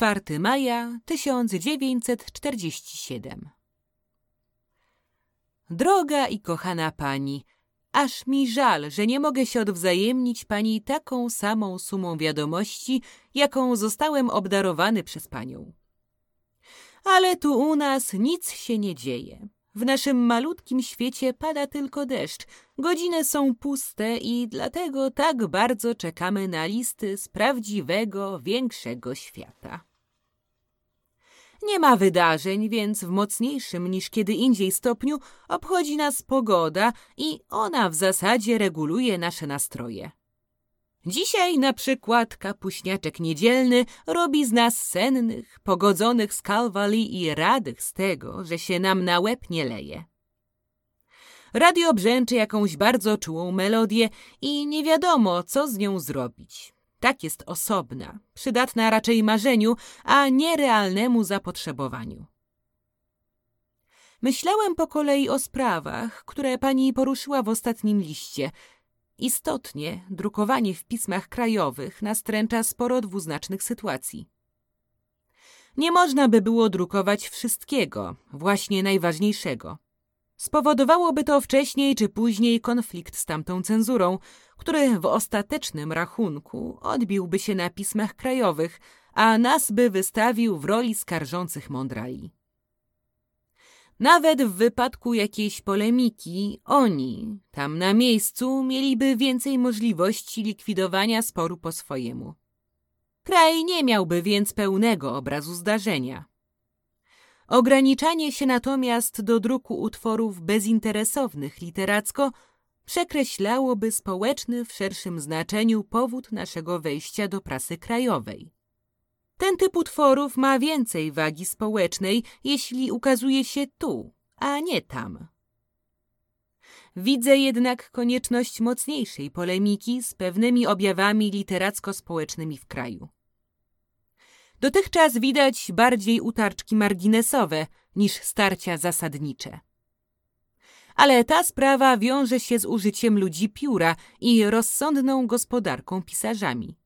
Czwarty maja 1947 Droga i kochana pani, aż mi żal, że nie mogę się odwzajemnić pani taką samą sumą wiadomości, jaką zostałem obdarowany przez panią. Ale tu u nas nic się nie dzieje. W naszym malutkim świecie pada tylko deszcz, godziny są puste i dlatego tak bardzo czekamy na listy z prawdziwego, większego świata. Nie ma wydarzeń, więc w mocniejszym niż kiedy indziej stopniu obchodzi nas pogoda i ona w zasadzie reguluje nasze nastroje. Dzisiaj na przykład kapuśniaczek niedzielny robi z nas sennych, pogodzonych z kalwali i radych z tego, że się nam na łeb nie leje. Radio brzęczy jakąś bardzo czułą melodię i nie wiadomo, co z nią zrobić. Tak jest osobna, przydatna raczej marzeniu, a nie realnemu zapotrzebowaniu. Myślałem po kolei o sprawach, które pani poruszyła w ostatnim liście. Istotnie, drukowanie w pismach krajowych nastręcza sporo dwuznacznych sytuacji. Nie można by było drukować wszystkiego, właśnie najważniejszego. Spowodowałoby to wcześniej czy później konflikt z tamtą cenzurą, który w ostatecznym rachunku odbiłby się na pismach krajowych, a nas by wystawił w roli skarżących mądrali. Nawet w wypadku jakiejś polemiki, oni, tam na miejscu, mieliby więcej możliwości likwidowania sporu po swojemu. Kraj nie miałby więc pełnego obrazu zdarzenia. Ograniczanie się natomiast do druku utworów bezinteresownych literacko przekreślałoby społeczny w szerszym znaczeniu powód naszego wejścia do prasy krajowej. Ten typ utworów ma więcej wagi społecznej, jeśli ukazuje się tu, a nie tam. Widzę jednak konieczność mocniejszej polemiki z pewnymi objawami literacko-społecznymi w kraju. Dotychczas widać bardziej utarczki marginesowe niż starcia zasadnicze. Ale ta sprawa wiąże się z użyciem ludzi pióra i rozsądną gospodarką pisarzami.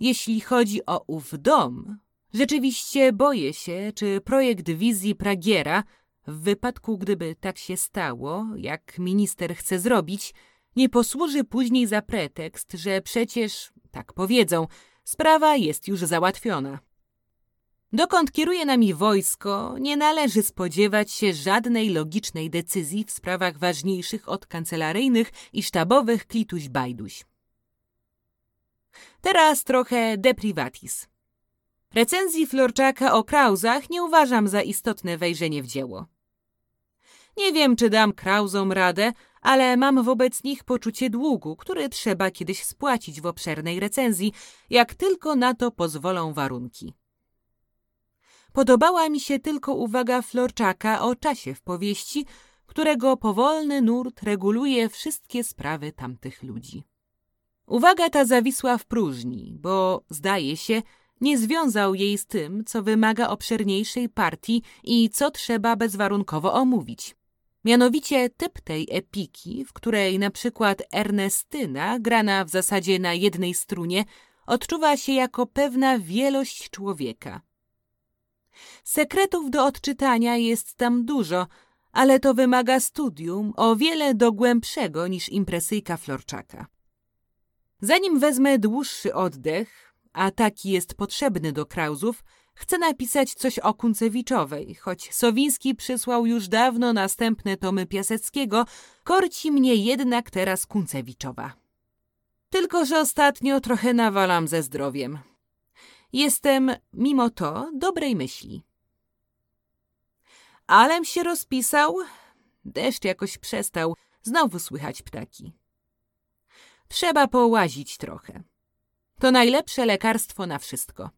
Jeśli chodzi o ów dom, rzeczywiście boję się, czy projekt wizji Pragiera, w wypadku gdyby tak się stało, jak minister chce zrobić, nie posłuży później za pretekst, że przecież, tak powiedzą, Sprawa jest już załatwiona. Dokąd kieruje nami wojsko, nie należy spodziewać się żadnej logicznej decyzji w sprawach ważniejszych od kancelaryjnych i sztabowych klituś bajduś. Teraz trochę de privatis. Recenzji Florczaka o Krauzach nie uważam za istotne wejrzenie w dzieło. Nie wiem, czy dam Krauzom radę, ale mam wobec nich poczucie długu, który trzeba kiedyś spłacić w obszernej recenzji, jak tylko na to pozwolą warunki. Podobała mi się tylko uwaga Florczaka o czasie w powieści, którego powolny nurt reguluje wszystkie sprawy tamtych ludzi. Uwaga ta zawisła w próżni, bo, zdaje się, nie związał jej z tym, co wymaga obszerniejszej partii i co trzeba bezwarunkowo omówić. Mianowicie typ tej epiki, w której na przykład Ernestyna, grana w zasadzie na jednej strunie, odczuwa się jako pewna wielość człowieka. Sekretów do odczytania jest tam dużo, ale to wymaga studium o wiele dogłębszego niż impresyjka Florczaka. Zanim wezmę dłuższy oddech, a taki jest potrzebny do Krauzów, chcę napisać coś o Kuncewiczowej, choć Sowiński przysłał już dawno następne tomy Piaseckiego, korci mnie jednak teraz Kuncewiczowa. Tylko, że ostatnio trochę nawalam ze zdrowiem. Jestem, mimo to, dobrej myśli. Alem się rozpisał, deszcz jakoś przestał, znowu słychać ptaki. Trzeba połazić trochę. To najlepsze lekarstwo na wszystko.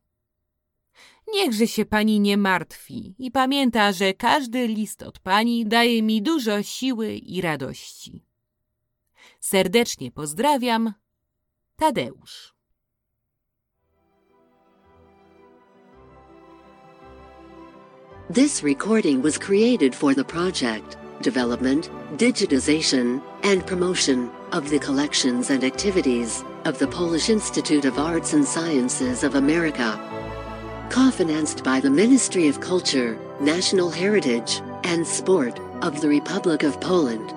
Niechże się pani nie martwi i pamięta, że każdy list od pani daje mi dużo siły i radości. Serdecznie pozdrawiam, Tadeusz. This recording was created for the project, development, digitization, and promotion of the collections and activities of the Polish Institute of Arts and Sciences of America. Co-financed by the Ministry of Culture, National Heritage, and Sport of the Republic of Poland.